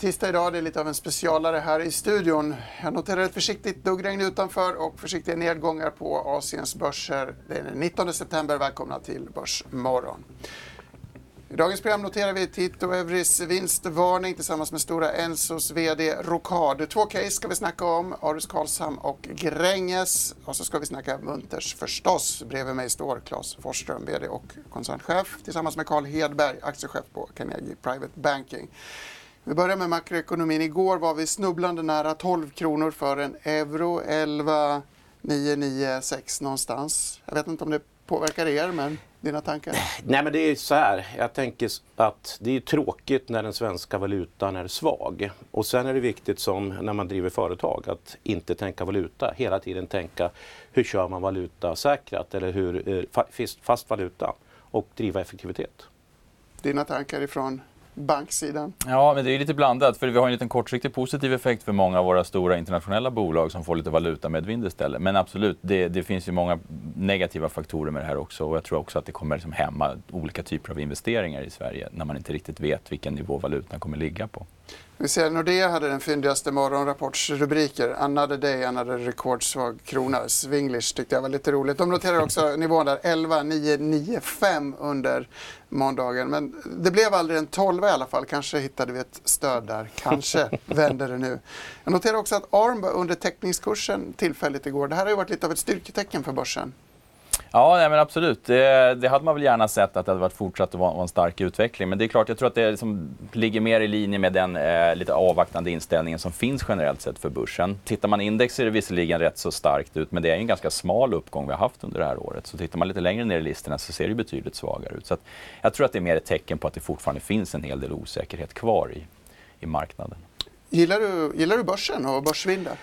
tisdag idag, det är lite av en specialare här i studion. Jag noterar ett försiktigt duggregn utanför och försiktiga nedgångar på Asiens börser. Det är den 19 september, välkomna till Börsmorgon. I dagens program noterar vi Tito Evris vinstvarning tillsammans med Stora Ensos VD Rokad. Två case ska vi snacka om, Arus Karlshamn och Gränges. Och så ska vi snacka Munters förstås. Bredvid mig står Claes Forsström, VD och koncernchef tillsammans med Carl Hedberg, aktiechef på Carnegie Private Banking. Vi börjar med makroekonomin. Igår var vi snubblande nära 12 kronor för en euro, 11 996 någonstans. Jag vet inte om det påverkar er, men dina tankar? Nej, men det är så här. Jag tänker att det är tråkigt när den svenska valutan är svag. Och sen är det viktigt som när man driver företag att inte tänka valuta. Hela tiden tänka hur kör man valuta säkrat eller hur eh, fast valuta och driva effektivitet. Dina tankar ifrån banksidan? Ja, men det är lite blandat. För vi har en liten kortsiktig positiv effekt för många av våra stora internationella bolag som får lite valutamedvind istället. Men absolut, det, det, finns ju många negativa faktorer med det här också. Och jag tror också att det kommer liksom hämma olika typer av investeringar i Sverige när man inte riktigt vet vilken nivå valutan kommer ligga på. Vi ser Nordea hade den fyndigaste morgonrapportsrubriker. Another day, another rekordsvag krona. Swinglish tyckte jag var lite roligt. De noterar också nivån där 11,995 under måndagen. Men det blev aldrig en 12 i alla fall. Kanske hittade vi ett stöd där. Kanske vänder det nu. Jag noterar också att ARM var under täckningskursen tillfälligt igår. Det här har ju varit lite av ett styrketecken för börsen. Ja, nej, men absolut. Det, det, hade man väl gärna sett att det hade varit fortsatt att vara en stark utveckling. Men det är klart, jag tror att det liksom ligger mer i linje med den eh, lite avvaktande inställningen som finns generellt sett för börsen. Tittar man index ser det visserligen rätt så starkt ut, men det är en ganska smal uppgång vi har haft under det här året. Så tittar man lite längre ner i listorna så ser det betydligt svagare ut. Så att jag tror att det är mer ett tecken på att det fortfarande finns en hel del osäkerhet kvar i, i marknaden. Gillar du, gillar du börsen och börsvindar?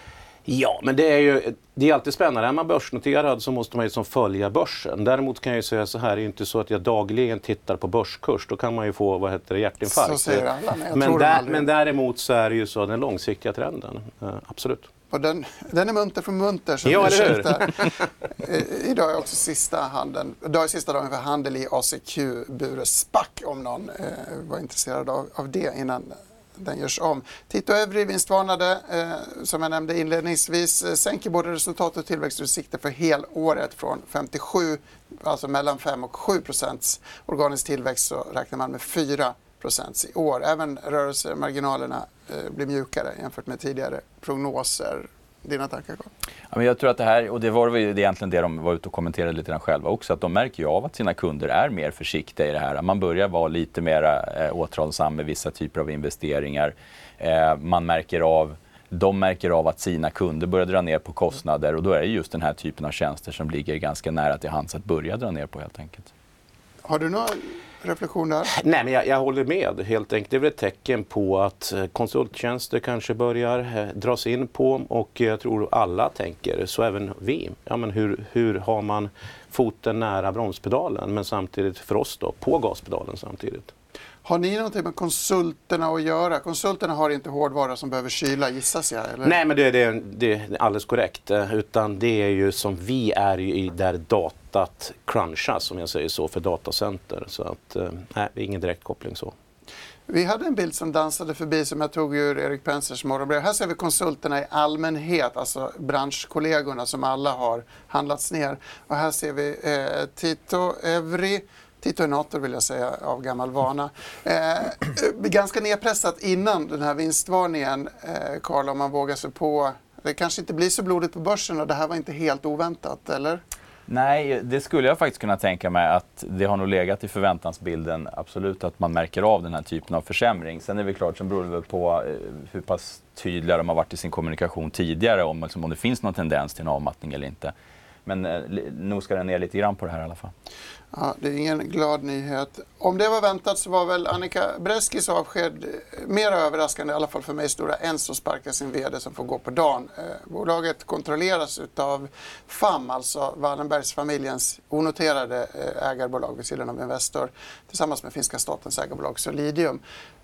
Ja, men det är ju det är alltid spännande. Är man börsnoterad så måste man ju som följa börsen. Däremot kan jag säga så här, det är inte så att jag dagligen tittar på börskurs. Då kan man ju få vad heter det, hjärtinfarkt. Så säger alla, men, men, där, men däremot så är det ju så den långsiktiga trenden. Uh, absolut. Och den, den är munter för munter. Som ja, eller hur? Idag är också sista, handeln, idag är sista dagen för handel i ACQ Bures SPAC om någon eh, var intresserad av, av det innan den görs om. Tito Evry vinstvarnade, eh, som jag nämnde inledningsvis, eh, sänker både resultat och tillväxtutsikter för helåret från 57, alltså mellan 5 och 7 procents organisk tillväxt så räknar man med 4 procents i år. Även rörelsemarginalerna eh, blir mjukare jämfört med tidigare prognoser. Dina tankar Carl? Ja, men jag tror att det här, och det var väl egentligen det de var ute och kommenterade lite grann själva också, att de märker ju av att sina kunder är mer försiktiga i det här. Man börjar vara lite mer eh, återhållsam med vissa typer av investeringar. Eh, man märker av de märker av att sina kunder börjar dra ner på kostnader och då är det just den här typen av tjänster som ligger ganska nära till hands att börja dra ner på helt enkelt. Har du några reflektion där? Nej, men jag, jag, håller med helt enkelt. Det är väl ett tecken på att eh, konsulttjänster kanske börjar eh, dras in på och jag tror alla tänker, så även vi. Ja, men hur, hur har man foten nära bromspedalen men samtidigt för oss då på gaspedalen samtidigt? Har ni någonting med konsulterna att göra? Konsulterna har inte hårdvara som behöver kyla gissas jag? Eller? Nej, men det, det, det är alldeles korrekt. Eh, utan det är ju som vi är i där att crunchas, som jag säger så, för datacenter. Så att, eh, nej, det är ingen direkt koppling så. Vi hade en bild som dansade förbi som jag tog ur Erik Pensers morgonbrev. Här ser vi konsulterna i allmänhet, alltså branschkollegorna som alla har handlats ner. Och här ser vi eh, Tito Evry Titonator vill jag säga av gammal vana. Eh, ganska nedpressat innan den här vinstvarningen, eh, om man vågar sig på. Det kanske inte blir så blodigt på börsen och det här var inte helt oväntat, eller? Nej, det skulle jag faktiskt kunna tänka mig att det har nog legat i förväntansbilden absolut att man märker av den här typen av försämring. Sen är det klart, sen beror det väl på eh, hur pass tydliga de har varit i sin kommunikation tidigare om, liksom, om det finns någon tendens till en avmattning eller inte men eh, nog ska den ner lite grann på det här i alla fall. Ja, det är ingen glad nyhet. Om det var väntat så var väl Annika Breskis avsked eh, mer överraskande, i alla fall för mig. Stora Enso sparkar sin VD som får gå på dagen. Eh, bolaget kontrolleras av FAM, alltså Wallenbergsfamiljens onoterade eh, ägarbolag vid sidan av Investor, tillsammans med finska statens ägarbolag Solidium.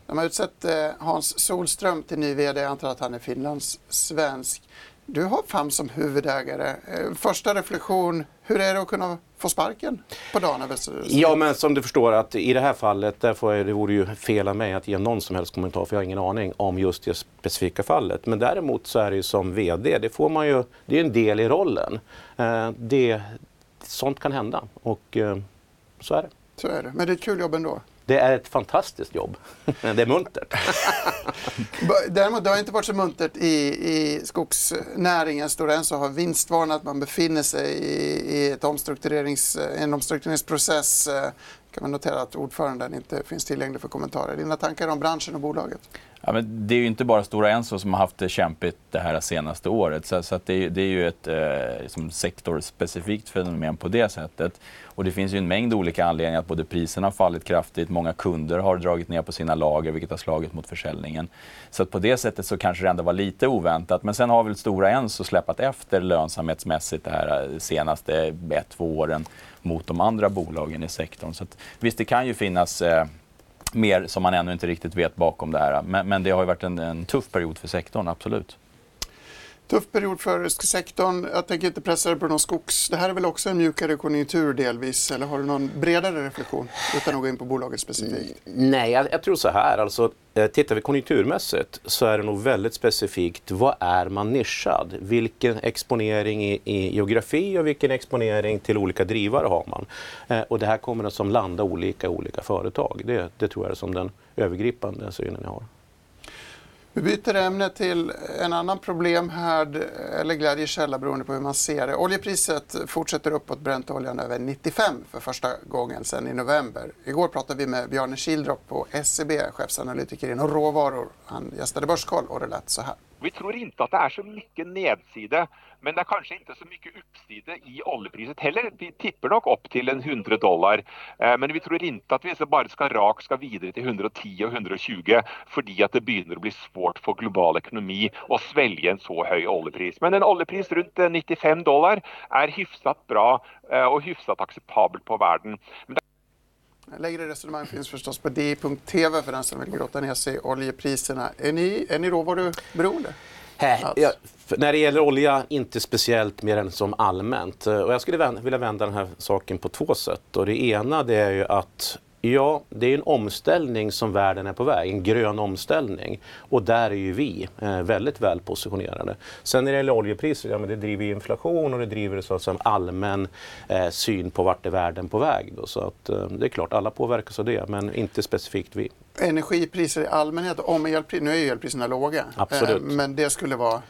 De har utsett eh, Hans Solström till ny VD. Jag antar att han är Finlands svensk. Du har FAM som huvudägare. Eh, första reflektion, hur är det att kunna få sparken på dagen? Ja, men som du förstår att i det här fallet, därför är det vore ju fel av mig att ge någon som helst kommentar för jag har ingen aning om just det specifika fallet. Men däremot så är det ju som VD, det får man ju, det är en del i rollen. Eh, det, sånt kan hända och eh, så är det. Så är det, men det är ett kul jobb ändå? Det är ett fantastiskt jobb. men det är muntert. Däremot det har inte varit så muntert i, i skogsnäringen. Stora Enso har vinstvarnat. Man befinner sig i, i ett omstrukturerings, en omstruktureringsprocess. Eh, kan man notera att ordföranden inte finns tillgänglig för kommentarer. Dina tankar om branschen och bolaget? Ja, men det är ju inte bara Stora Enso som har haft det kämpigt det här senaste året. Så, så det, det, är ju ett eh, liksom sektorspecifikt fenomen på det sättet. Och det finns ju en mängd olika anledningar att både priserna har fallit kraftigt, många kunder har dragit ner på sina lager vilket har slagit mot försäljningen. Så att på det sättet så kanske det ändå var lite oväntat. Men sen har väl Stora Enso släpat efter lönsamhetsmässigt det här eh, senaste ett, två åren mot de andra bolagen i sektorn. Så att, visst, det kan ju finnas eh, mer som man ännu inte riktigt vet bakom det här. Men, men det har ju varit en, en tuff period för sektorn, absolut. Tuff period för sektorn. Jag tänker inte pressa dig på någon skogs... Det här är väl också en mjukare konjunktur delvis, eller har du någon bredare reflektion utan att gå in på bolaget specifikt? Mm, nej, jag, jag, tror så här. Alltså, eh, tittar vi konjunkturmässigt så är det nog väldigt specifikt. Vad är man nischad? Vilken exponering i, i geografi och vilken exponering till olika drivare har man? Eh, och det här kommer att som landa olika i olika företag. Det, det tror jag är som den övergripande synen jag har. Vi byter ämne till en annan problemhärd eller glädjekälla beroende på hur man ser det. Oljepriset fortsätter uppåt, Brentoljan över 95 för första gången sedan i november. Igår pratade vi med Bjarne Kildrop på SEB, chefsanalytiker inom råvaror. Han gästade Börskoll och det lät så här. Vi tror inte att det är så mycket nedsida, men det är kanske inte så mycket uppsida i oljepriset heller. Vi tippar nog upp till en 100 dollar, eh, men vi tror inte att vi bara ska rakt ska vidare till 110 och 120 för att det börjar bli svårt för global ekonomi att svälja en så hög oljepris. Men en oljepris runt 95 dollar är hyfsat bra eh, och hyfsat acceptabelt på världen. Men Längre resonemang finns förstås på di.tv för den som vill grotta ner sig i oljepriserna. Är ni, är ni råvaruberoende? Ja, när det gäller olja, inte speciellt mer än som allmänt. Och jag skulle vända, vilja vända den här saken på två sätt. Och det ena det är ju att Ja, det är en omställning som världen är på väg, en grön omställning. Och där är ju vi eh, väldigt väl positionerade. Sen när det gäller oljepriser, ja, men det driver inflation och det driver så att säga, allmän eh, syn på vart är världen på väg. Då. Så att, eh, det är klart, alla påverkas av det, men inte specifikt vi. Energipriser i allmänhet, om elpriser, nu är ju elpriserna låga, Absolut. Eh, men det skulle vara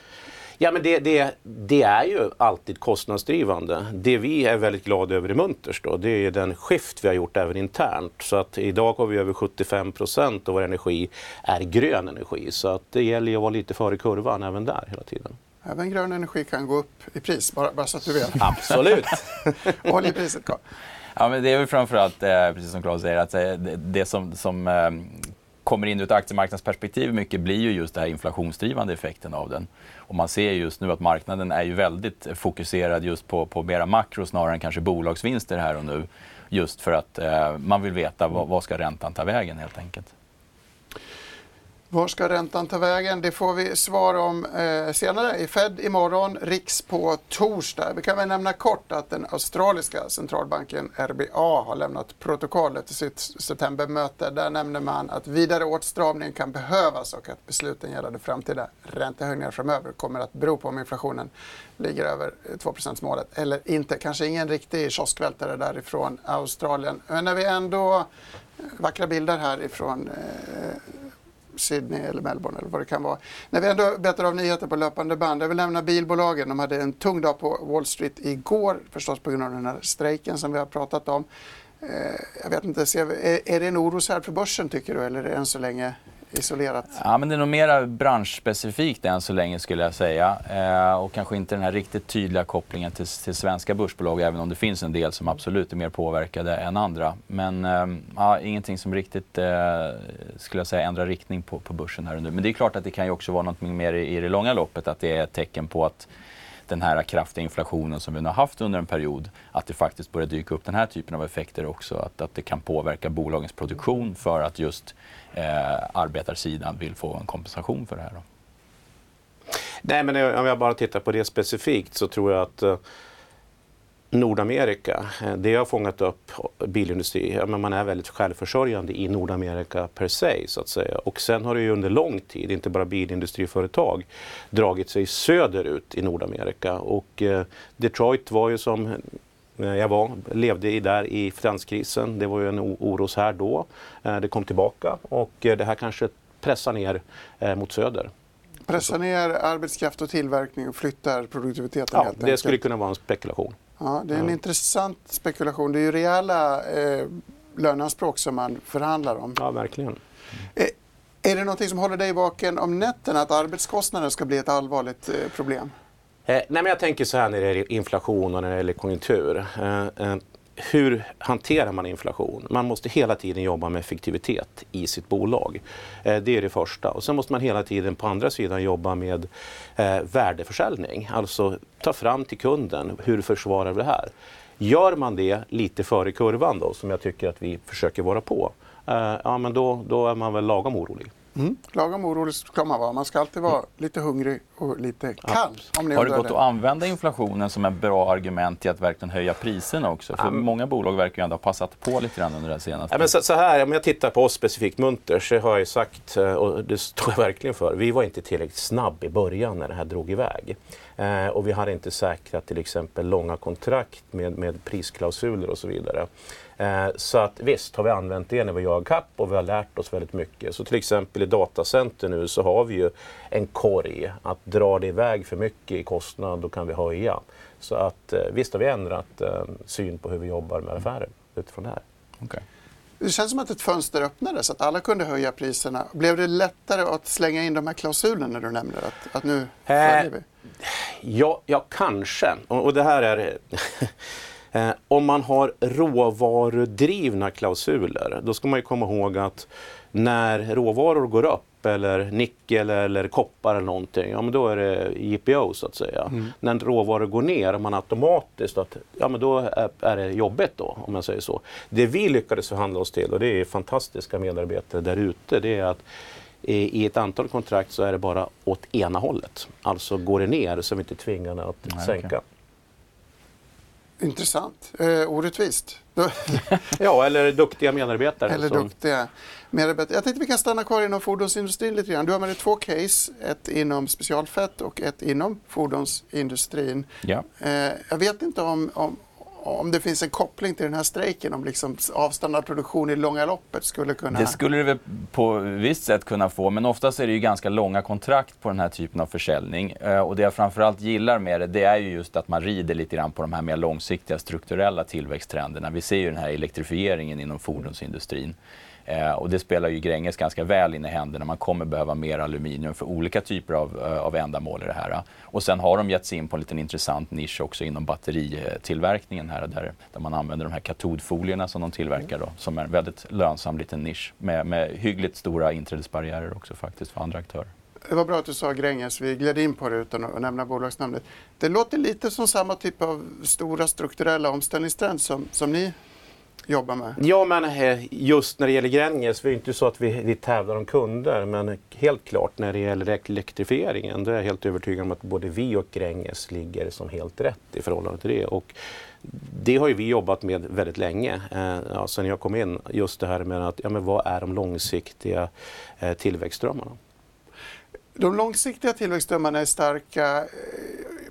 Ja, men det, det, det, är ju alltid kostnadsdrivande. Det vi är väldigt glada över i Munters då, det är den skift vi har gjort även internt. Så att idag har vi över 75 procent av vår energi är grön energi. Så att det gäller ju att vara lite före kurvan även där hela tiden. Även grön energi kan gå upp i pris, bara, bara så att du vet. Absolut. Oljepriset, Carl? Ja, men det är väl framförallt, eh, precis som Claes säger, att eh, det, det som, som eh, kommer in ur ett aktiemarknadsperspektiv mycket blir ju just den här inflationsdrivande effekten av den. Och man ser just nu att marknaden är ju väldigt fokuserad just på, på mera makro snarare än kanske bolagsvinster här och nu. Just för att eh, man vill veta vad, vad ska räntan ta vägen helt enkelt. Var ska räntan ta vägen? Det får vi svar om eh, senare i Fed imorgon, Riks på torsdag. Vi kan väl nämna kort att den australiska centralbanken RBA har lämnat protokollet till sitt septembermöte. Där nämner man att vidare åtstramning kan behövas och att besluten gällande framtida räntehöjningar framöver kommer att bero på om inflationen ligger över 2% målet eller inte. Kanske ingen riktig kioskvältare därifrån Australien. Men när vi ändå eh, vackra bilder härifrån eh, Sydney eller Melbourne eller vad det kan vara. När vi ändå betar av nyheter på löpande band. Jag vill nämna bilbolagen. De hade en tung dag på Wall Street igår, förstås på grund av den här strejken som vi har pratat om. Eh, jag vet inte, är det en oroshärd för börsen tycker du eller är det än så länge isolerat? Ja, men det är nog mer branschspecifikt än så länge skulle jag säga. Eh, och kanske inte den här riktigt tydliga kopplingen till, till svenska börsbolag även om det finns en del som absolut är mer påverkade än andra. Men eh, ja, ingenting som riktigt eh, skulle jag säga ändrar riktning på, på börsen här och nu. Men det är klart att det kan ju också vara något mer i, i det långa loppet att det är ett tecken på att den här kraftiga inflationen som vi nu har haft under en period, att det faktiskt börjar dyka upp den här typen av effekter också. Att, att det kan påverka bolagens produktion för att just eh, arbetarsidan vill få en kompensation för det här. Då. Nej, men om jag bara tittar på det specifikt så tror jag att eh, Nordamerika, eh, det har fångat upp bilindustri. Ja, men man är väldigt självförsörjande i Nordamerika per se. Så att säga. Och sen har det ju under lång tid, inte bara bilindustriföretag, dragit sig söderut i Nordamerika. Och eh, Detroit var ju som eh, jag var, levde i där i finanskrisen. Det var ju en oros här då. Eh, det kom tillbaka och eh, det här kanske pressar ner eh, mot söder. Pressar ner arbetskraft och tillverkning och flyttar produktiviteten Ja, det enkelt. skulle kunna vara en spekulation. Ja, det är en Ja. intressant spekulation. Det är ju rejäla eh, löneanspråk som man förhandlar om. Ja, verkligen. Eh, är det någonting som håller dig vaken om nätterna, att arbetskostnaden ska bli ett allvarligt eh, problem? Eh, nej, men jag tänker så här när det gäller inflation och när det gäller konjunktur. Hur hanterar man inflation? Man måste hela tiden jobba med effektivitet i sitt bolag. Eh, det är det första. Och sen måste man hela tiden på andra sidan jobba med eh, värdeförsäljning. Alltså ta fram till kunden, hur försvarar vi det här? Gör man det lite före kurvan då, som jag tycker att vi försöker vara på, eh, ja men då, då är man väl lagom orolig. Mm. Lagom orolig ska man vara. Man ska alltid vara lite hungrig och lite kall. Om ni Har det gått att använda inflationen som ett bra argument till att verkligen höja priserna också? För många bolag verkar ju ändå ha passat på lite grann under det senaste. Ja, men så, så här, om jag tittar på oss specifikt Munters så har jag ju sagt, eh, och det står jag verkligen för, vi var inte tillräckligt snabb i början när det här drog iväg. Eh, och vi hade inte säkrat till exempel långa kontrakt med, med prisklausuler och så vidare. Eh, så att visst har vi använt det när vi jagar kapp och vi har lärt oss väldigt mycket. Så till exempel i datacenter nu så har vi ju en korg. Att dra det iväg för mycket i kostnad, då kan vi höja. Så att eh, visst har vi ändrat eh, syn på hur vi jobbar med affärer utifrån det här. Okej. Det känns som att ett fönster öppnades, att alla kunde höja priserna. Blev det lättare att slänga in de här klausulerna du nämner? Att, att nu följer vi? Ja, ja kanske. Och, och det här är... eh, om man har råvarudrivna klausuler, då ska man ju komma ihåg att när råvaror går upp, eller nickel eller koppar eller någonting, ja men då är det JPO så att säga. När råvaror går ner, man automatiskt att, ja men då är, är det jobbigt då, om man säger så. Det vi lyckades förhandla oss till, och det är fantastiska medarbetare där ute, det är att i i ett antal kontrakt så är det bara åt ena hållet. Alltså går det ner så är vi inte tvingade att Nej, sänka. okej. Intressant. Eh, orättvist. Ja, eller duktiga medarbetare. Eller som- duktiga medarbetare. Jag tänkte vi kan stanna kvar inom fordonsindustrin lite grann. Du har med dig två case, ett inom specialfett och ett inom fordonsindustrin. Ja. Eh, jag vet inte om, om, om det finns en koppling till den här strejken, om liksom avstannad produktion i långa loppet skulle kunna... Det skulle det väl på visst sätt kunna få, men oftast är det ju ganska långa kontrakt på den här typen av försäljning. Eh, och det jag framförallt gillar med det, det är ju just att man rider lite grann på de här mer långsiktiga strukturella tillväxttrenderna. Vi ser ju den här elektrifieringen inom fordonsindustrin. Eh, och det spelar ju Gränges ganska väl in i händerna. Man kommer behöva mer aluminium för olika typer av, eh, av ändamål i det här. Och sen har de gett sig in på en liten intressant nisch också inom batteritillverkningen här där, där man använder de här katodfolierna som de tillverkar då, som är en väldigt lönsam liten nisch med, med hyggligt stora inträdesbarriärer också faktiskt för andra aktörer. Det var bra att du sa Gränges, vi gled in på det utan att nämna bolagsnamnet. Det låter lite som samma typ av stora strukturella omställningstrend som, som ni jobbar med. Ja, men eh, just när det gäller Gränges, vi är inte så att vi, vi tävlar om kunder, men helt klart när det gäller elektrifieringen, då är jag helt övertygad om att både vi och Gränges ligger som helt rätt i förhållande till det. Och det har ju vi jobbat med väldigt länge, eh, ja, sen jag kom in, just det här med att, ja men vad är de långsiktiga eh, tillväxtströmmarna? De långsiktiga tillväxtströmmarna är starka.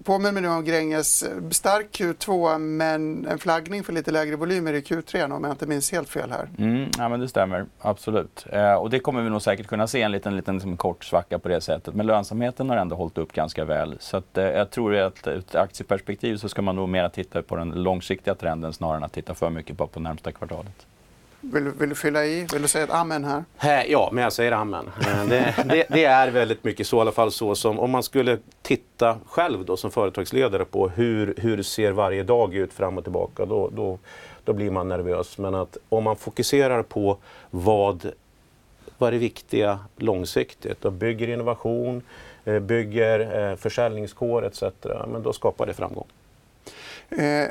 Påminner mig nu om Gränges eh, stark Q2 men en flaggning för lite lägre volymer i Q3 om jag inte minns helt fel här. Mm, ja, men det stämmer, absolut. Eh, och det kommer vi nog säkert kunna se en liten, liten liksom, kort svacka på det sättet. Men lönsamheten har ändå hållit upp ganska väl. Så att, eh, jag tror att ur ett aktieperspektiv så ska man nog mer titta på den långsiktiga trenden snarare än att titta för mycket på, på närmsta kvartalet. Vill, vill, du fylla i? Vill du säga ett amen här? Ja, men jag säger amen. Eh, det, det, det, är väldigt mycket så, i alla fall så som om man skulle titta själv då som företagsledare på hur, hur ser varje dag ut fram och tillbaka, då, då, då blir man nervös. Men att om man fokuserar på vad, vad är det viktiga långsiktigt och bygger innovation, eh, bygger försäljningskår etc. Men då skapar det framgång.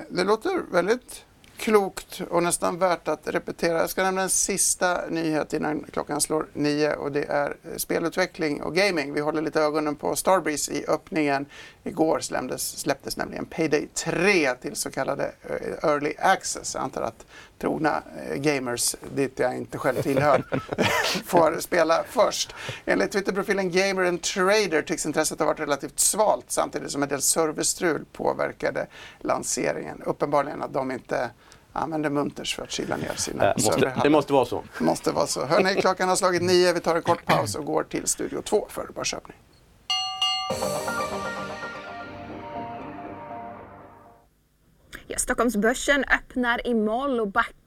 det låter väldigt klokt och nästan värt att repetera. Jag ska nämna en sista nyhet innan klockan slår nio och det är eh, spelutveckling och gaming. Vi håller lite ögonen på Starbreeze i öppningen. Igår släpptes, släpptes nämligen Payday 3 till så kallade eh, Early Access. Jag antar att trogna eh, gamers, dit jag inte själv tillhör, får spela först. Enligt Twitterprofilen Gamer and Trader tycks intresset ha varit relativt svalt samtidigt som en del servicestrul påverkade lanseringen. Uppenbarligen att de inte använder Munters för att kyla ner sina äh, måste, Det måste vara så. måste vara så. Hörni, klockan har slagit nio. Vi tar en kort paus och går till Studio 2 för börsöppning. Ja, Stockholmsbörsen öppnar i moll och backar.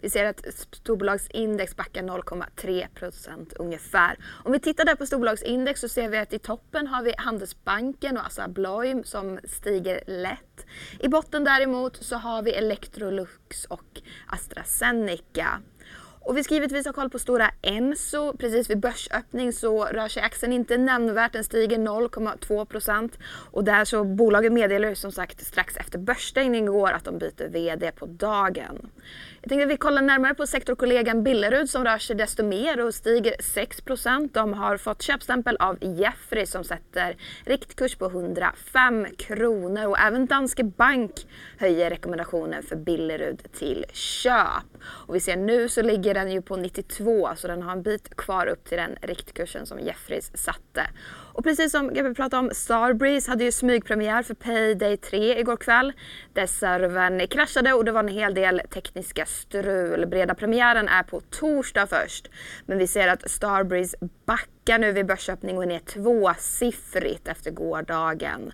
Vi ser att storbolagsindex backar 0,3 procent ungefär. Om vi tittar där på storbolagsindex så ser vi att i toppen har vi Handelsbanken och Assa Abloy som stiger lätt. I botten däremot så har vi Electrolux och AstraZeneca. Och vi ska givetvis ha koll på stora Enso. Precis vid börsöppning så rör sig aktien inte nämnvärt. Den stiger 0,2 procent. Och där så bolaget meddelar som sagt strax efter börsstängning igår att de byter VD på dagen. Jag tänkte att vi kollar närmare på sektorkollegan Billerud som rör sig desto mer och stiger 6% De har fått köpstämpel av Jeffrey som sätter riktkurs på 105 kronor och även Danske Bank höjer rekommendationen för Billerud till köp. Och vi ser nu så ligger den ju på 92 så den har en bit kvar upp till den riktkursen som Jeffries satte. Och precis som vi pratade om, Starbreeze hade ju smygpremiär för Payday 3 igår kväll. Där servern kraschade och det var en hel del tekniska strul. Breda premiären är på torsdag först. Men vi ser att Starbreeze backar nu vid börsöppning och är ner tvåsiffrigt efter gårdagen.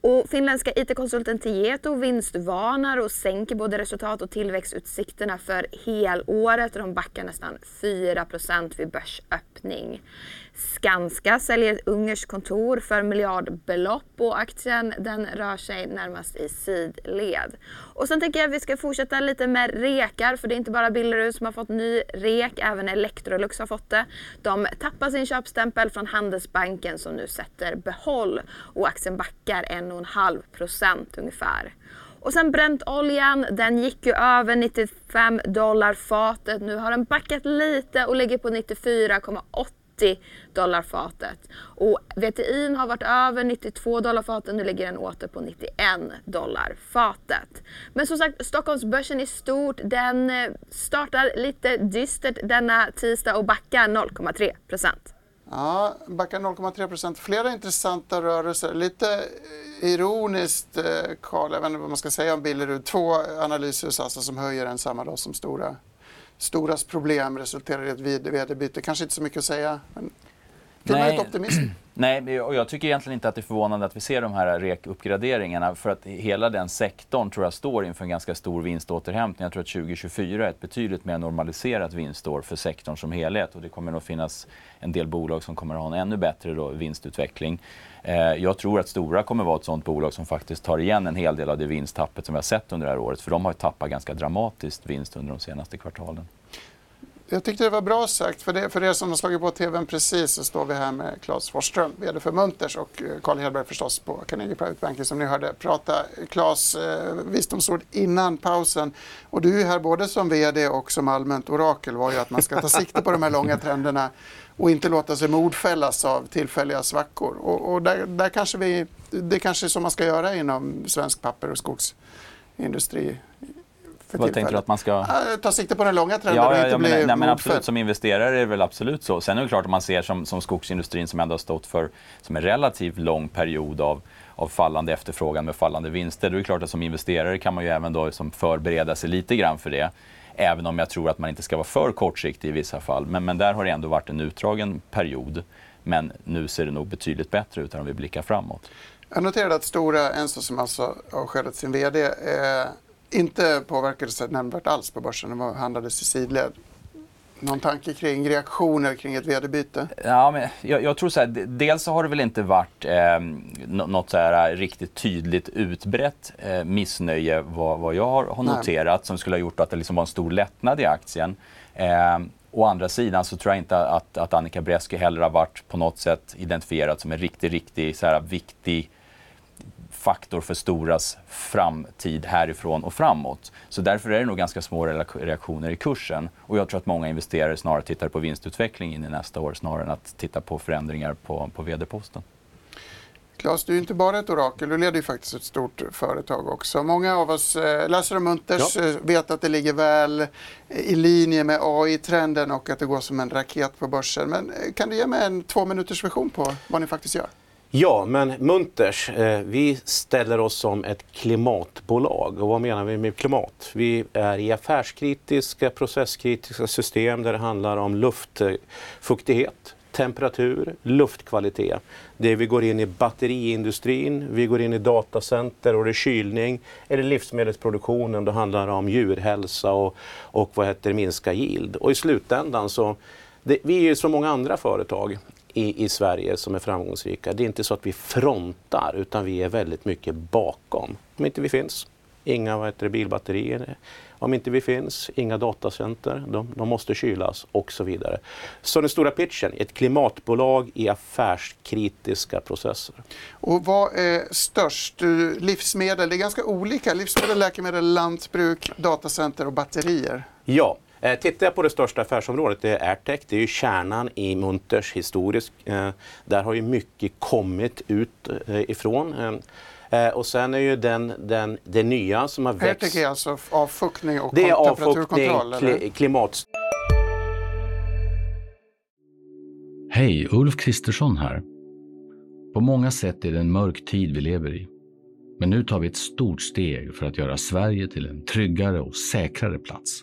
Och finländska IT-konsulten Tieto vinstvarnar och sänker både resultat och tillväxtutsikterna för helåret och de backar nästan 4% vid börsöppning. Skanska säljer ett ungerskt kontor för miljardbelopp och aktien den rör sig närmast i sidled. Och sen tänker jag att vi ska fortsätta lite med rekar för det är inte bara Billerud som har fått ny rek, även Electrolux har fått det. De tappar sin köpstämpel från Handelsbanken som nu sätter behåll och aktien backar 1,5 procent ungefär. Och sen Brentoljan, den gick ju över 95 dollar fatet. Nu har den backat lite och ligger på 94,8 90 dollar fatet. Och VTI har varit över 92 dollar fatet, nu ligger den åter på 91 dollar fatet. Men som sagt, Stockholmsbörsen i stort, den eh, startar lite dystert denna tisdag och backar 0,3 procent. Ja, backar 0,3 procent. Flera intressanta rörelser. Lite eh, ironiskt, eh, Karl, jag vet inte vad man ska säga om Billerud. Två analyshus alltså som höjer en samma dag som Stora Storas problem resulterar i ett vd-byte. Kanske inte så mycket att säga, men Nej. optimism. Nej, och jag tycker egentligen inte att det är förvånande att vi ser de här REK-uppgraderingarna för att hela den sektorn tror jag står inför en ganska stor vinståterhämtning. Jag tror att 2024 är ett betydligt mer normaliserat vinstår för sektorn som helhet och det kommer nog finnas en del bolag som kommer att ha en ännu bättre då, vinstutveckling. Eh, jag tror att Stora kommer vara ett sådant bolag som faktiskt tar igen en hel del av det vinsttappet som vi har sett under det här året för de har tappat ganska dramatiskt vinst under de senaste kvartalen. Jag tyckte det var bra sagt. För, det, för er som har slagit på tvn precis så står vi här med Claes Forsström, VD för Munters och eh, Carl Hedberg förstås på Carnegie Private Banking som ni hörde prata. Claes, eh, visdomsord innan pausen. Och du är här både som VD och som allmänt orakel var ju att man ska ta sikte på de här långa trenderna och inte låta sig mordfällas av tillfälliga svackor. Och, och där, där kanske vi, det kanske är så man ska göra inom svensk papper och skogsindustri för Vad tänkte du att man ska... Ta sikte på den långa trenden ja, och inte ja, bli nej, men absolut, Som investerare är det väl absolut så. Sen är det klart att man ser som, som skogsindustrin som ändå har stått för som en relativt lång period av av fallande efterfrågan med fallande vinster. Då är det klart att som investerare kan man ju även då som förbereda sig lite grann för det. Även om jag tror att man inte ska vara för kortsiktig i vissa fall. Men, men där har det ändå varit en utdragen period. Men nu ser det nog betydligt bättre ut om vi blickar framåt. Jag noterade att Stora Enso som alltså avskedat sin VD eh, inte påverkades nämnvärt alls på börsen. De handlades i sidled. Någon tanke kring reaktioner kring ett vd-byte? Ja, men jag, jag, tror så här, dels så har det väl inte varit eh, något så här riktigt tydligt utbrett eh, missnöje vad, vad jag har, har noterat som skulle ha gjort att det liksom var en stor lättnad i aktien. Eh, Å andra sidan så tror jag inte att, att Annika Bresky heller har varit på något sätt identifierad som en riktigt, riktigt så här, viktig faktor för Storas framtid härifrån och framåt. Så därför är det nog ganska små reaktioner i kursen. Och jag tror att många investerare snarare tittar på vinstutveckling in i nästa år snarare än att titta på förändringar på, på vd-posten. Claes, du är inte bara ett orakel, du leder ju faktiskt ett stort företag också. Många av oss eh, läser om Munters, ja. Eh, vet att det ligger väl i linje med AI-trenden och att det går som en raket på börsen. Men eh, kan du ge mig en två minuters version på vad ni faktiskt gör? Ja, men Munters, eh, vi ställer oss som ett klimatbolag. Och vad menar vi med klimat? Vi är i affärskritiska, processkritiska system där det handlar om luftfuktighet, temperatur, luftkvalitet. Det vi går in i batteriindustrin, vi går in i datacenter och det är kylning. Eller livsmedelsproduktionen, det handlar om djurhälsa och, och vad heter minska yield. Och i slutändan så det, vi är ju som många andra företag i, i Sverige som är framgångsrika. Det är inte så att vi frontar utan vi är väldigt mycket bakom. Om inte vi finns, inga vad heter bilbatterier. Om inte vi finns, inga datacenter, de, de, måste kylas och så vidare. Så den stora pitchen, ett klimatbolag i affärskritiska processer. Och vad är störst? Livsmedel, det är ganska olika. Livsmedel, läkemedel, lantbruk, datacenter och batterier. Ja, Eh, tittar jag på det största affärsområdet, det är AirTech. Det är ju kärnan i Munters historiskt. Eh, där har ju mycket kommit ut eh, ifrån. Eh, och sen är ju den, den, det nya som har växt... AirTech är alltså avfuktning och det är temperaturkontroll? Avfuktning, klimat... Hej, Ulf Kristersson här. På många sätt är det en mörk tid vi lever i. Men nu tar vi ett stort steg för att göra Sverige till en tryggare och säkrare plats.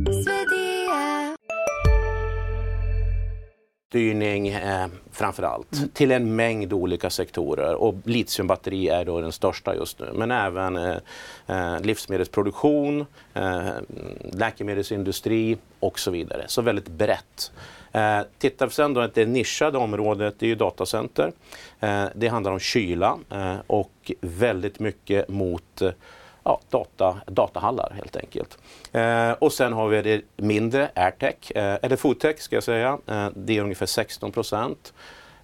styrning eh, framför allt mm. till en mängd olika sektorer och litiumbatteri är då den största just nu. Men även eh, eh, livsmedelsproduktion, eh, läkemedelsindustri och så vidare. Så väldigt brett. Eh, tittar vi sen då att det nischade området, det är ju datacenter. Eh, det handlar om kyla eh, och väldigt mycket mot eh, ja, data, datahallar helt enkelt. Eh, och sen har vi det mindre, airtech, eh, eller foodtech ska jag säga. Eh, det är ungefär 16 procent.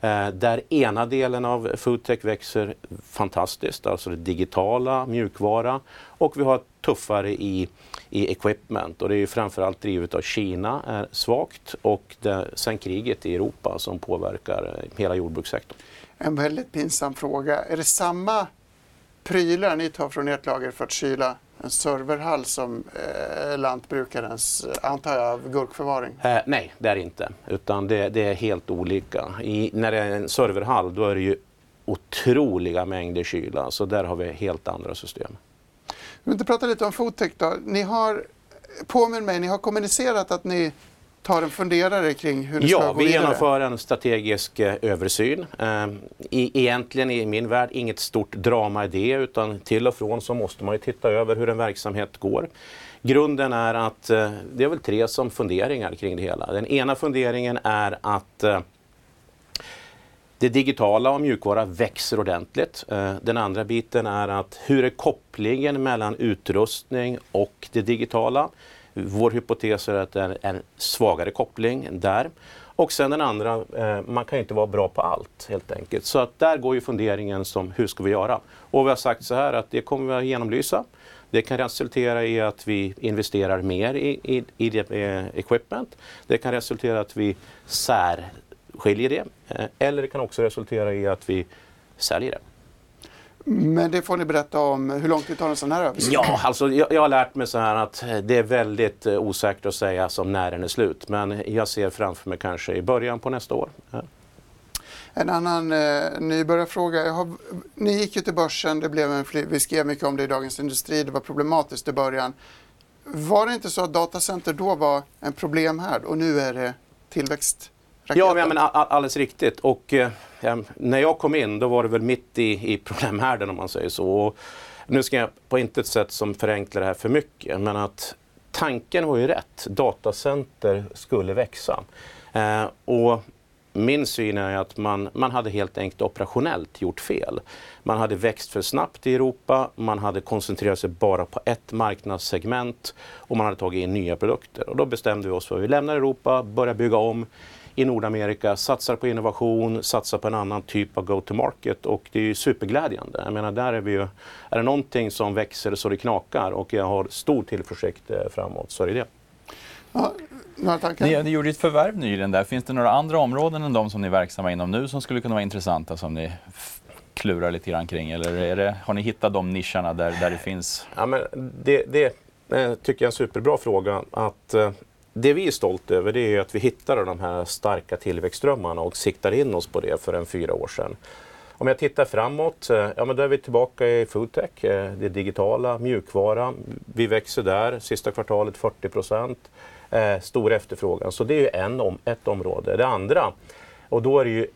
Eh, där ena delen av foodtech växer fantastiskt, alltså det digitala, mjukvara. Och vi har tuffare i, i equipment och det är ju framförallt drivet av Kina, är svagt och det, sen kriget i Europa som påverkar eh, hela jordbrukssektorn. En väldigt pinsam fråga. Är det samma prylar ni tar från ert lager för att kyla en serverhall som eh, lantbrukarens, eh, antar jag, gurkförvaring? Eh, nej, det är inte. Utan det, det är helt olika. I, när det är en serverhall då är det ju otroliga mängder kyla. Så där har vi helt andra system. Vi vill prata lite om Foodtech då. Ni har, påminn mig, ni har kommunicerat att ni tar en funderare kring hur ni ja, ska gå vidare? Ja, vi genomför en strategisk eh, översyn. Eh, egentligen i min värld inget stort drama i det utan till och från så måste man ju titta över hur en verksamhet går. Grunden är att eh, det är väl tre som funderingar kring det hela. Den ena funderingen är att det digitala och mjukvara växer ordentligt. Den andra biten är att hur är kopplingen mellan utrustning och det digitala? Vår hypotes är att det är en svagare koppling där. Och sen den andra, eh, man kan ju inte vara bra på allt helt enkelt. Så att där går ju funderingen som hur ska vi göra? Och vi har sagt så här att det kommer vi att genomlysa. Det kan resultera i att vi investerar mer i, i, i det, eh, equipment. Det kan resultera i att vi särskiljer det. Eh, eller det kan också resultera i att vi säljer det. Men det får ni berätta om. Hur lång tid tar en sån här översyn? Ja, alltså jag, jag har lärt mig så här att det är väldigt eh, osäkert att säga som när den är slut. Men jag ser framför mig kanske i början på nästa år. Ja. En annan eh, nybörjarfråga. Har, ni gick ju till börsen, det blev en, vi skrev mycket om det i Dagens Industri, det var problematiskt i början. Var det inte så att datacenter då var en problem här och nu är det tillväxt? Ja, men, men alldeles riktigt. Och eh, när jag kom in då var det väl mitt i, i problemhärden om man säger så. Och nu ska jag på intet sätt som förenkla det här för mycket, men att tanken var ju rätt. Datacenter skulle växa. Eh, och min syn är att man, man hade helt enkelt operationellt gjort fel. Man hade växt för snabbt i Europa, man hade koncentrerat sig bara på ett marknadssegment och man hade tagit in nya produkter. Och då bestämde vi oss för att vi lämnar Europa, börjar bygga om i Nordamerika, satsar på innovation, satsar på en annan typ av go-to-market och det är ju superglädjande. Jag menar, där är vi ju, är det någonting som växer så det knakar och jag har stor tillförsikt eh, framåt så är det det. Ja, några tankar? Ni, ni gjorde ett förvärv nyligen där. Finns det några andra områden än de som ni är verksamma inom nu som skulle kunna vara intressanta som ni klurar lite grann kring? Eller är det, har ni hittat de nischerna där, där det finns? Ja, men det, det eh, tycker jag är en superbra fråga. Att, eh, det vi är stolta över det är att vi hittade de här starka tillväxtströmmarna och siktar in oss på det för en fyra år sedan. Om jag tittar framåt, eh, ja men då är vi tillbaka i foodtech, eh, det digitala, mjukvara. Vi växer där, sista kvartalet 40 procent eh, stor efterfrågan. Så det är ju en om, ett område. Det andra, och då är det ju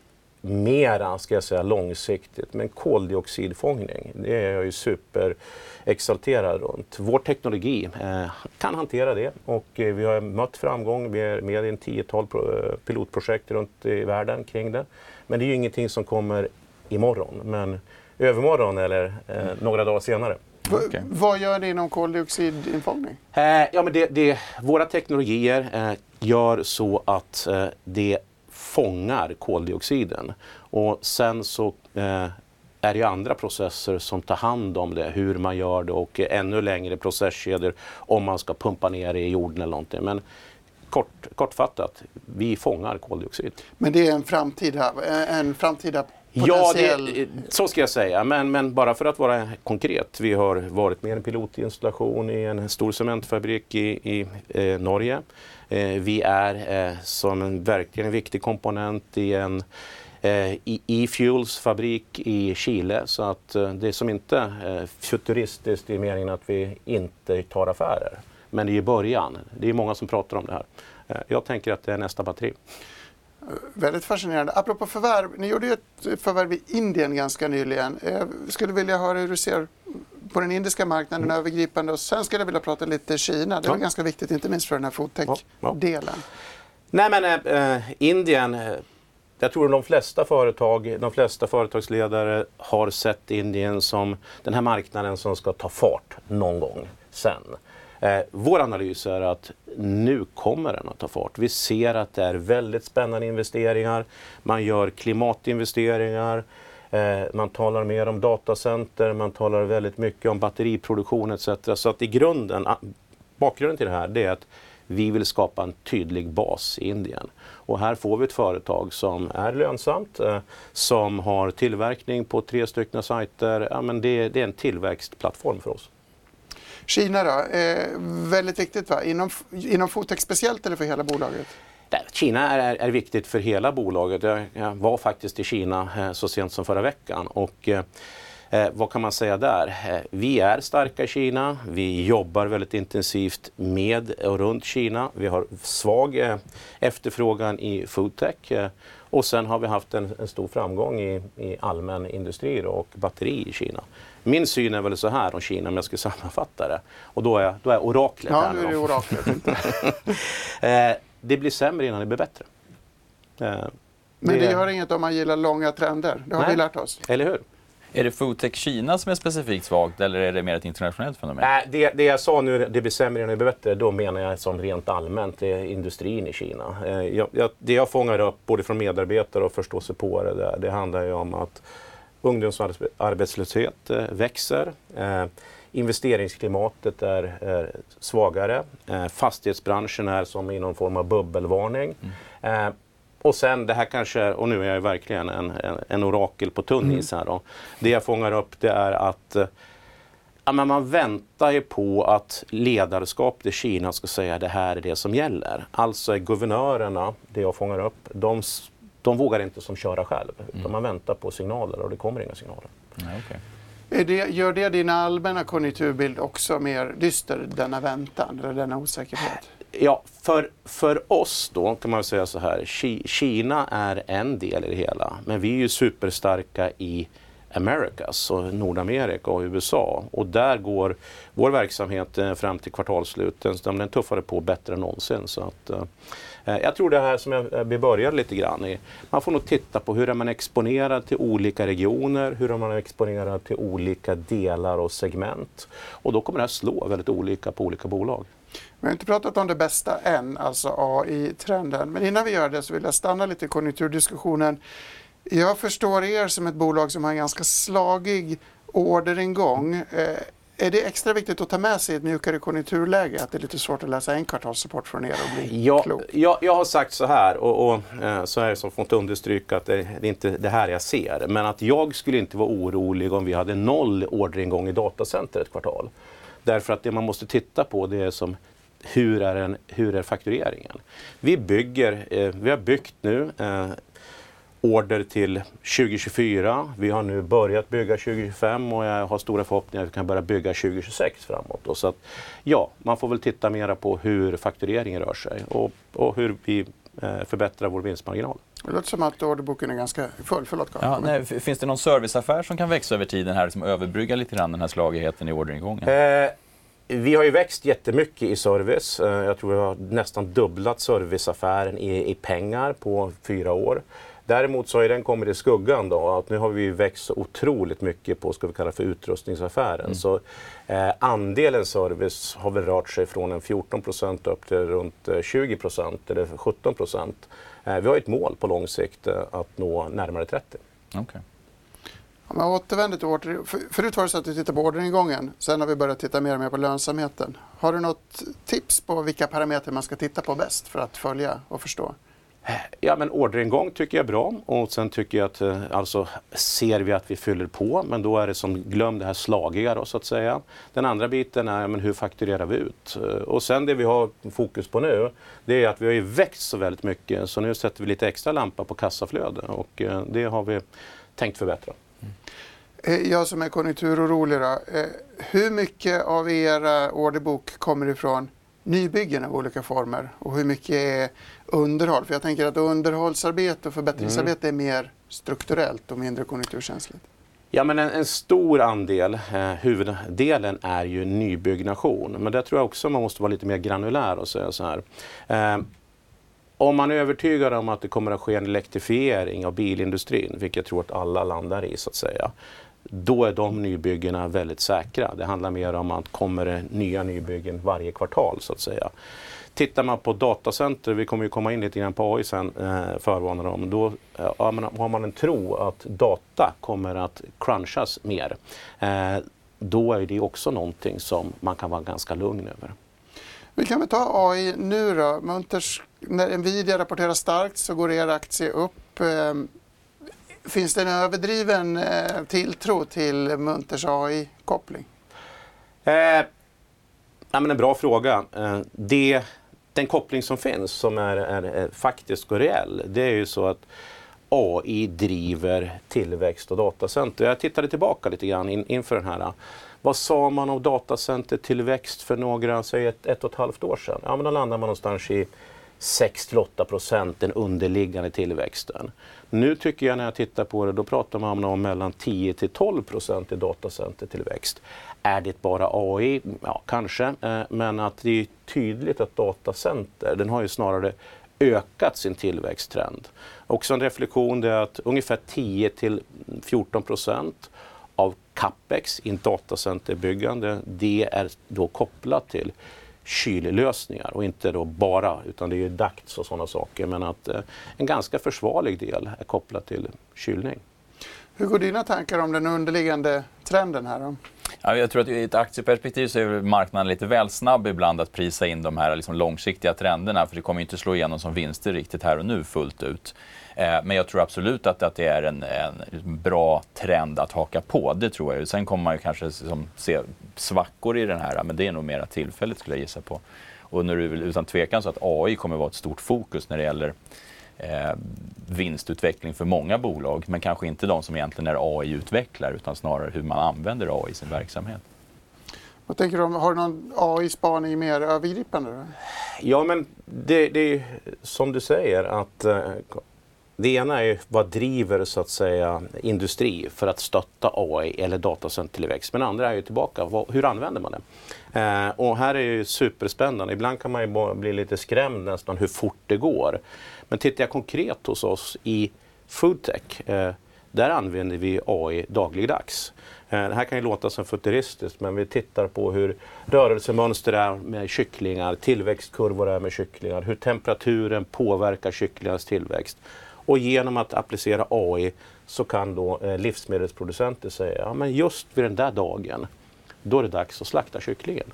mera ska jag säga, långsiktigt, men koldioxidfångning, det är jag ju superexalterad runt. Vår teknologi eh, kan hantera det och eh, vi har mött framgång. Vi är med i en tiotal pro, pilotprojekt runt i världen kring det. Men det är ju ingenting som kommer imorgon, men övermorgon eller eh, några dagar senare. Okay. Vad gör det inom koldioxidinfångning? Eh, ja, men det, det, våra teknologier eh, gör så att eh, det fångar koldioxiden. Och sen så eh, är det andra processer som tar hand om det, hur man gör det och ännu längre processkedjor om man ska pumpa ner det i jorden eller någonting. Men kort, kortfattat, vi fångar koldioxid. Men det är en framtida, en framtida Ja, det, så ska jag säga. Men, men, bara för att vara konkret. Vi har varit med i en pilotinstallation i en stor cementfabrik i, i eh, Norge. Eh, vi är eh, som en verkligen viktig komponent i en eh, e-fuels fabrik i Chile. Så att eh, det är som inte eh, futuristiskt i meningen att vi inte tar affärer. Men det är i början. Det är många som pratar om det här. Eh, jag tänker att det är nästa batteri. Väldigt fascinerande. Apropå förvärv, ni gjorde ju ett förvärv i Indien ganska nyligen. Jag skulle vilja höra hur du ser på den indiska marknaden mm. övergripande och sen skulle jag vilja prata lite Kina. Det är ja. ganska viktigt, inte minst för den här foodtech-delen. Ja. Nej men äh, Indien, eh, jag tror de flesta företag, de flesta företagsledare har sett Indien som den här marknaden som ska ta fart någon gång sen. Eh, vår analys är att nu kommer den att ta fart. Vi ser att det är väldigt spännande investeringar. Man gör klimatinvesteringar. Eh, man talar mer om datacenter, man talar väldigt mycket om batteriproduktion etc. Så att i grunden, bakgrunden till det här det är att vi vill skapa en tydlig bas i Indien. Och här får vi ett företag som är lönsamt, eh, som har tillverkning på tre stycken sajter. Ja, men det, det är en tillväxtplattform för oss. Kina då, eh, väldigt viktigt va? Inom, inom Fotex speciellt eller för hela bolaget? Kina är, är viktigt för hela bolaget. Jag, jag var faktiskt i Kina eh, så sent som förra veckan. Och, eh, eh, vad kan man säga där? Eh, vi är starka i Kina. Vi jobbar väldigt intensivt med och runt Kina. Vi har svag eh, efterfrågan i foodtech. Eh, och sen har vi haft en, en stor framgång i, i allmän industri och batteri i Kina. Min syn är väl så här om Kina om jag ska sammanfatta det. Och då är, då är oraklet ja, här. Nu är det oraklet. eh, det blir sämre innan det blir bättre. Eh, Men det gör inget om man gillar långa trender. Det har Nej. vi lärt oss. Eller hur? Är det foodtech Kina som är specifikt svagt eller är det mer ett internationellt fenomen? Nej, det, det jag sa nu, det blir sämre innan det blir bättre, då menar jag som rent allmänt det är industrin i Kina. Jag, jag, det jag fångar upp både från medarbetare och förståsigpåare där, det handlar ju om att Ungdomsarbetslöshet eh, växer. Eh, investeringsklimatet är, är svagare. Eh, fastighetsbranschen är som i någon form av bubbelvarning. Mm. och sen det här kanske, och nu är jag verkligen en, en, en orakel på tunn is här då. Det jag fångar upp det är att Ja, men man väntar ju på att ledarskapet i Kina ska säga det här är det som gäller. Alltså är guvernörerna, det jag fångar upp, de, de vågar inte som köra själv. Utan man väntar på signaler och det kommer inga signaler. Nej. Är det, gör det din allmänna konjunkturbild också mer dyster, denna väntan eller denna osäkerhet? Ja, för, för oss då kan man säga så här. Ki- Kina är en del i det hela. Men vi är ju superstarka i Americas, och Nordamerika och USA. Och där går vår verksamhet eh, fram till kvartalssluten. Den den tuffare på bättre än någonsin. Så att, eh, Eh, jag tror det här som jag, eh, vi började lite grann i. Man får nog titta på hur är man exponerad till olika regioner, hur är man exponerad till olika delar och segment. Och då kommer det här slå väldigt olika på olika bolag. Vi har inte pratat om det bästa än, alltså AI-trenden. Men innan vi gör det så vill jag stanna lite i konjunkturdiskussionen. Jag förstår er som ett bolag som har en ganska slagig orderingång. Eh, är det extra viktigt att ta med sig i ett mjukare konjunkturläge? Att det är lite svårt att läsa en kvartalsrapport från er och bli Ja, klok? jag, jag har sagt så här och, och eh, så är det som fått understryka att det, det är inte det här jag ser. Men att jag skulle inte vara orolig om vi hade noll orderingång i datacenter ett kvartal. Därför att det man måste titta på det är som hur är, en, hur är faktureringen? Vi bygger, eh, vi har byggt nu eh, order till 2024. Vi har nu börjat bygga 2025 och jag har stora förhoppningar att vi kan börja bygga 2026 framåt. Så att, ja, man får väl titta mera på hur faktureringen rör sig och, och hur vi eh, förbättrar vår vinstmarginal. Det låter som att orderboken är ganska full. Förlåt. Ja, nej, finns det någon serviceaffär som kan växa över tiden här som överbryggar lite grann den här slagigheten i orderingången? Eh, vi har ju växt jättemycket i service. Eh, jag tror vi har nästan dubblat serviceaffären i, i pengar på fyra år. Däremot så har den kommit i skuggan då att nu har vi växt så otroligt mycket på, ska vi kalla för utrustningsaffären. Så eh, andelen service har väl rört sig från en 14 procent upp till runt eh, 20 procent eller 17 procent. Eh, vi har ett mål på lång sikt eh, att nå närmare 30. Okej. Om jag återvänder till order... för- Förut var det så att du tittade på orderingången. Sen har vi börjat titta mer och mer på lönsamheten. Har du något tips på vilka parametrar man ska titta på bäst för att följa och förstå? Ja, men orderingång tycker jag är bra och sen tycker jag att eh, alltså ser vi att vi fyller på, men då är det som glöm det här slagiga då så att säga. Den andra biten är men hur fakturerar vi ut? Eh, och sen det vi har fokus på nu, det är att vi har ju växt så väldigt mycket så nu sätter vi lite extra lampa på kassaflöde och eh, det har vi tänkt förbättra. Mm. Jag som är konjunkturorolig då. Hur mycket av era orderbok kommer ifrån nybyggen av olika former och hur mycket är underhåll? För jag tänker att underhållsarbete och förbättringsarbete är mer strukturellt och mindre konjunkturkänsligt. Ja, men en, en stor andel, eh, huvuddelen, är ju nybyggnation. Men där tror jag också man måste vara lite mer granulär och säga så här. Eh, om man är övertygad om att det kommer att ske en elektrifiering av bilindustrin, vilket jag tror att alla landar i så att säga, då är de nybyggena väldigt säkra. Det handlar mer om att kommer det nya nybyggen varje kvartal så att säga. Tittar man på datacenter, vi kommer ju komma in lite grann på AI sen, eh, förvarnar om, då eh, har man- har man en tro att data kommer att crunchas mer. Eh, då är det också någonting som man kan vara ganska lugn över. Vi kan väl ta AI nu då. Munters, när Nvidia rapporterar starkt så går er aktie upp. Eh, Finns det en överdriven eh, tilltro till Munters AI-koppling? Eh, ja, men en bra fråga. Eh, det, den koppling som finns som är, är, är faktisk och reell, det är ju så att AI driver tillväxt och datacenter. Jag tittade tillbaka lite grann in, inför den här. Vad sa man om datacentertillväxt för några, säg ett, ett och ett halvt år sedan? Ja, men då landar man någonstans i 6-8 procent den underliggande tillväxten. Nu tycker jag när jag tittar på det, då pratar man om mellan 10 till 12 procent i datacentertillväxt. Är det bara AI? Ja, kanske. Eh, men att det är tydligt att datacenter, den har ju snarare ökat sin tillväxttrend. Också en reflektion det är att ungefär 10 till 14 procent av capex i datacenterbyggande, det är då kopplat till kyllösningar och inte då bara, utan det är ju DACTs och sådana saker. Men att eh, en ganska försvarlig del är kopplad till kylning. Hur går dina tankar om den underliggande trenden här? Då? Ja, jag tror att i ett aktieperspektiv så är marknaden lite väl snabb ibland att prisa in de här liksom långsiktiga trenderna för det kommer inte slå igenom som vinster riktigt här och nu fullt ut. Eh, men jag tror absolut att, att det är en, en, bra trend att haka på. Det tror jag. Sen kommer man ju kanske liksom se svackor i den här, men det är nog mera tillfälligt skulle jag gissa på. Och nu är det utan tvekan så att AI kommer vara ett stort fokus när det gäller eh, vinstutveckling för många bolag, men kanske inte de som egentligen är AI-utvecklare utan snarare hur man använder AI i sin verksamhet. Vad tänker du om, har du någon AI-spaning mer övergripande? Ja, men det, det är som du säger att eh, det ena är vad driver så att säga industri för att stötta AI eller datacentertillväxt. Men det andra är ju tillbaka, hur använder man det? Eh, och här är det ju superspännande. Ibland kan man ju bli lite skrämd nästan hur fort det går. Men tittar jag konkret hos oss i foodtech, eh, där använder vi AI dagligdags. Eh, det här kan ju låta som futuristiskt men vi tittar på hur rörelsemönster är med kycklingar, tillväxtkurvor är med kycklingar, hur temperaturen påverkar kycklingarnas tillväxt. Och genom att applicera AI så kan då eh, livsmedelsproducenter säga ja, men just vid den där dagen, då är det dags att slakta kycklingen.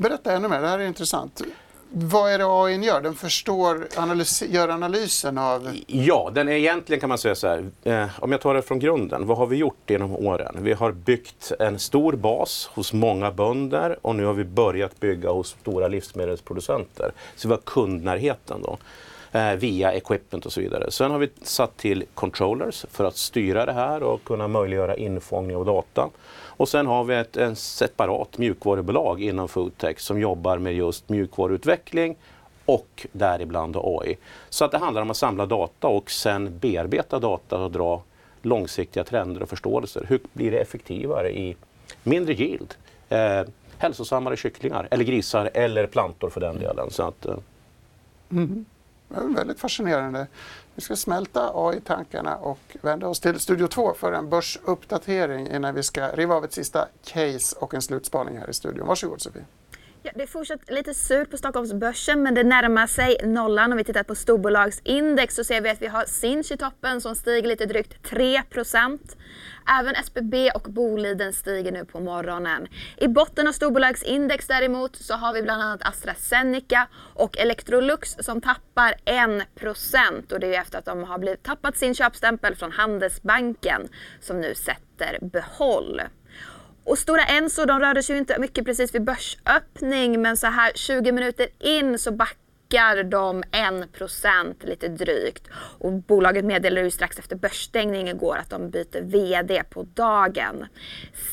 Berätta ännu mer, det här är intressant. Vad är det AI gör? Den förstår, analys, gör analysen av... Ja, den är egentligen kan man säga så här. Eh, om jag tar det från grunden. Vad har vi gjort genom åren? Vi har byggt en stor bas hos många bönder och nu har vi börjat bygga hos stora livsmedelsproducenter. Så vi har kundnärheten då Eh, via equipment och så vidare. Sen har vi satt till controllers för att styra det här och kunna möjliggöra infångning av data. Och sen har vi ett en separat mjukvarubolag inom foodtech som jobbar med just mjukvaruutveckling och däribland AI. Så att det handlar om att samla data och sen bearbeta data och dra långsiktiga trender och förståelser. Hur blir det effektivare i mindre yield? Eh, hälsosammare kycklingar eller grisar eller plantor för den delen. Så att, eh. mm. Väldigt fascinerande. Vi ska smälta AI-tankarna och vända oss till Studio 2 för en börsuppdatering innan vi ska riva av ett sista case och en slutspaning här i studion. Varsågod Sofie. Ja, det är fortsatt lite surt på Stockholmsbörsen men det närmar sig nollan. Om vi tittar på storbolagsindex så ser vi att vi har Sinch i toppen som stiger lite drygt 3% Även SBB och Boliden stiger nu på morgonen. I botten av storbolagsindex däremot så har vi bland annat AstraZeneca och Electrolux som tappar 1 och det är efter att de har blivit, tappat sin köpstämpel från Handelsbanken som nu sätter behåll. Och Stora Enso de rörde sig ju inte mycket precis vid börsöppning men så här 20 minuter in så backade backar de 1% lite drygt. Och bolaget meddelade ju strax efter börsstängning igår att de byter VD på dagen.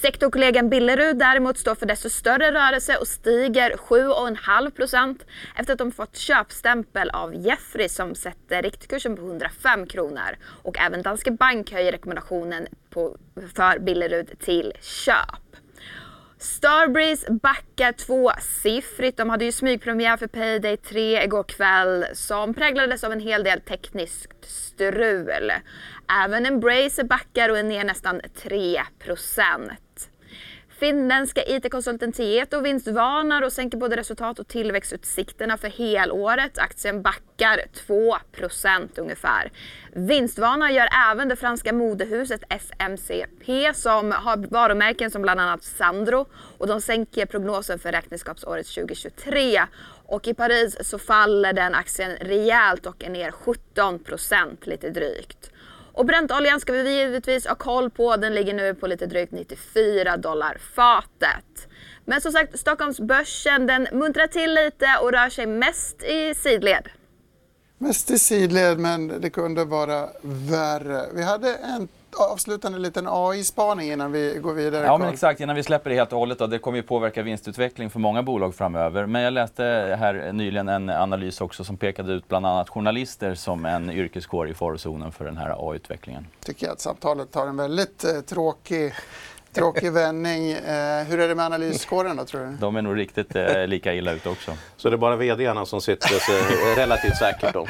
Sektorkollegan Billerud däremot står för desto större rörelse och stiger 7,5% efter att de fått köpstämpel av Jeffrey som sätter riktkursen på 105 kronor. Och även Danske Bank höjer rekommendationen på, för Billerud till köp. Starbreeze backar tvåsiffrigt. De hade ju smygpremiär för Payday 3 igår kväll som präglades av en hel del tekniskt strul. Även Embracer backar och är ner nästan 3 Finländska IT-konsulten Tieto vinstvarnar och sänker både resultat och tillväxtutsikterna för helåret. Aktien backar 2% ungefär. Vinstvarnar gör även det franska modehuset FMCP som har varumärken som bland annat Sandro och de sänker prognosen för räkenskapsåret 2023. Och i Paris så faller den aktien rejält och är ner 17 lite drygt. Och bräntoljan ska vi givetvis ha koll på. Den ligger nu på lite drygt 94 dollar fatet. Men som sagt, Stockholmsbörsen den muntrar till lite och rör sig mest i sidled. Mest i sidled, men det kunde vara värre. Vi hade en avslutande liten AI-spaning innan vi går vidare? Ja, men exakt. Innan vi släpper det helt och hållet. Då. Det kommer ju påverka vinstutveckling för många bolag framöver. Men jag läste här nyligen en analys också som pekade ut bland annat journalister som en yrkeskår i farozonen för den här AI-utvecklingen. tycker jag att samtalet tar en väldigt eh, tråkig Tråkig vändning. Eh, hur är det med analyskåren då tror du? De är nog riktigt eh, lika illa ute också. Så det är bara vdarna som sitter relativt säkert då?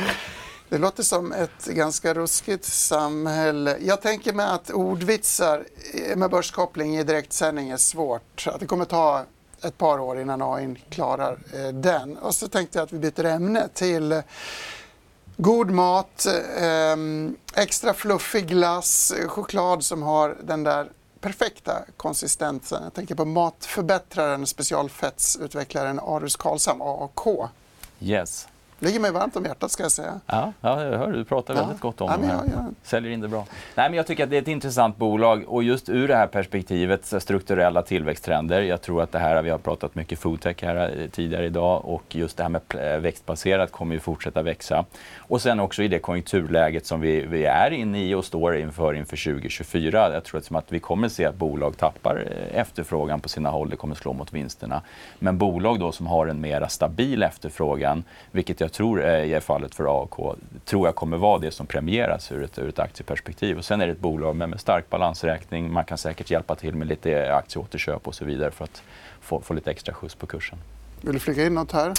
Det låter som ett ganska ruskigt samhälle. Jag tänker mig att ordvitsar med börskoppling i direktsändning är svårt. Att det kommer ta ett par år innan AI klarar eh, den. Och så tänkte jag att vi byter ämne till eh, god mat, eh, extra fluffig glass, choklad som har den där perfekta konsistensen. Jag tänker på matförbättraren, specialfettsutvecklaren Arus Karlshamn, AAK. Yes. Ligger mig varmt om hjärtat ska jag säga. Ja, ja jag hör du pratar väldigt ja. gott om ja, dem. Ja, Säljer in det bra. Nej, men jag tycker att det är ett intressant bolag och just ur det här perspektivet, strukturella tillväxttrender. Jag tror att det här, vi har pratat mycket foodtech här eh, tidigare idag och just det här med eh, växtbaserat kommer ju fortsätta växa. Och sen också i det konjunkturläget som vi, vi är inne i och står inför inför 2024. Jag tror att, som att vi kommer se att bolag tappar eh, efterfrågan på sina håll. Det kommer slå mot vinsterna. Men bolag då som har en mera stabil efterfrågan, vilket jag tror är fallet för AK, tror jag kommer vara det som premieras ur ett, ur ett aktieperspektiv. Och sen är det ett bolag med, med stark balansräkning. Man kan säkert hjälpa till med lite aktieåterköp och så vidare för att få, få lite extra skjuts på kursen. Vill du flika in något här?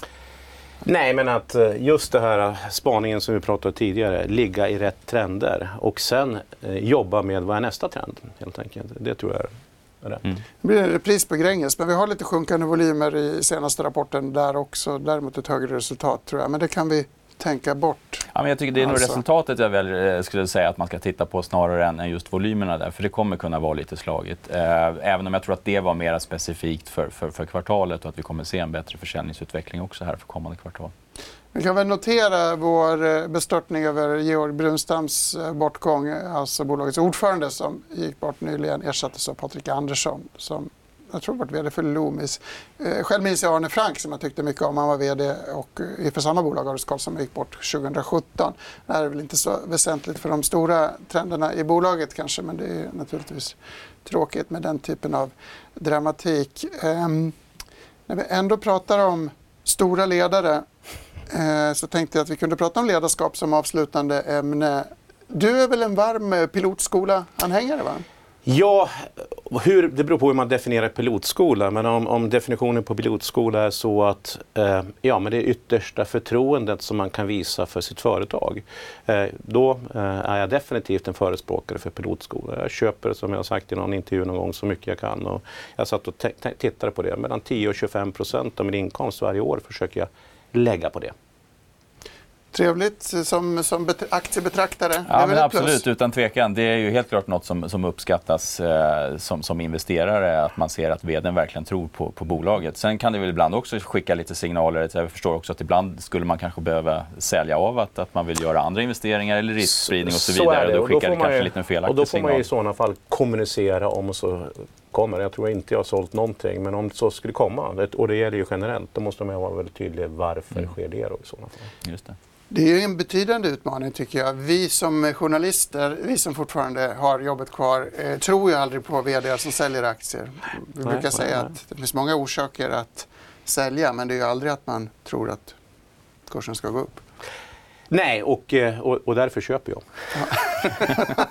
Nej, men att eh, just det här eh, spaningen som vi pratade tidigare, ligga i rätt trender och sen eh, jobba med vad är nästa trend helt enkelt. Det tror jag rätt. Mm. Det blir en repris på Gränges, men vi har lite sjunkande volymer i senaste rapporten där också. Däremot ett högre resultat tror jag, men det kan vi tänka bort. Ja, men jag tycker det är alltså. nog resultatet jag väl skulle säga att man ska titta på snarare än just volymerna där, för det kommer kunna vara lite slagigt. Även om jag tror att det var mer specifikt för, för, för kvartalet och att vi kommer se en bättre försäljningsutveckling också här för kommande kvartal. Vi kan väl notera vår eh, bestörtning över Georg Brunstams eh, bortgång, eh, alltså bolagets ordförande som gick bort nyligen, ersattes av Patrik Andersson som jag tror varit vd för Loomis. Själv minns jag Arne Frank som jag tyckte mycket om. Han var vd och, för samma bolag, Aris Karlsson, gick bort 2017. Det här är väl inte så väsentligt för de stora trenderna i bolaget kanske, men det är naturligtvis tråkigt med den typen av dramatik. Ehm, när vi ändå pratar om stora ledare Eh, så tänkte jag att vi kunde prata om ledarskap som avslutande ämne. Du är väl en varm eh, pilotskola-anhängare? Va? Ja, hur, det beror på hur man definierar pilotskola. Men om, om definitionen på pilotskola är så att eh, ja, men det är yttersta förtroendet som man kan visa för sitt företag. Eh, då eh, är jag definitivt en förespråkare för pilotskola. Jag köper, som jag har sagt i någon intervju någon gång, så mycket jag kan. Och jag satt och tittade på det. Mellan 10 och 25 procent av min inkomst varje år försöker jag lägga på det. Trevligt som, som aktiebetraktare. Ja, men absolut, plus. utan tvekan. Det är ju helt klart något som, som uppskattas eh, som, som investerare, att man ser att vdn verkligen tror på, på bolaget. Sen kan det väl ibland också skicka lite signaler. Jag förstår också att ibland skulle man kanske behöva sälja av att, att man vill göra andra investeringar eller riskspridning och så, så vidare. Och då skickar det kanske ju, lite en felaktig signal. Och då får signal. man i sådana fall kommunicera om så kommer. Jag tror inte jag har sålt någonting, men om så skulle komma, och det gäller ju generellt, då måste man vara väldigt tydlig varför mm. sker det då i sådana fall. Just det. Det är en betydande utmaning tycker jag. Vi som journalister, vi som fortfarande har jobbet kvar, eh, tror ju aldrig på vd som säljer aktier. Vi nej, brukar nej, säga nej. att det finns många orsaker att sälja men det är ju aldrig att man tror att kursen ska gå upp. Nej, och, eh, och, och därför köper jag.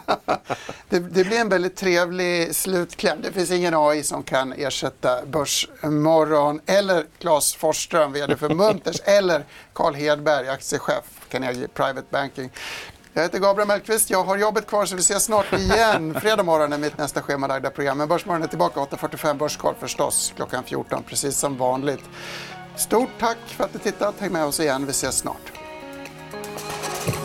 det, det, blir en väldigt trevlig slutkläm. Det finns ingen AI som kan ersätta Börsmorgon eller Claes Forsström, VD för Munters, eller Carl Hedberg, aktiechef Carnegie Private Banking. Jag heter Gabriel Mellqvist. Jag har jobbet kvar så vi ses snart igen. Fredag morgon är mitt nästa schemalagda program. Men Börsmorgon är tillbaka 8.45 Börskoll förstås klockan 14 precis som vanligt. Stort tack för att ni tittat. Häng med oss igen. Vi ses snart. Thank you.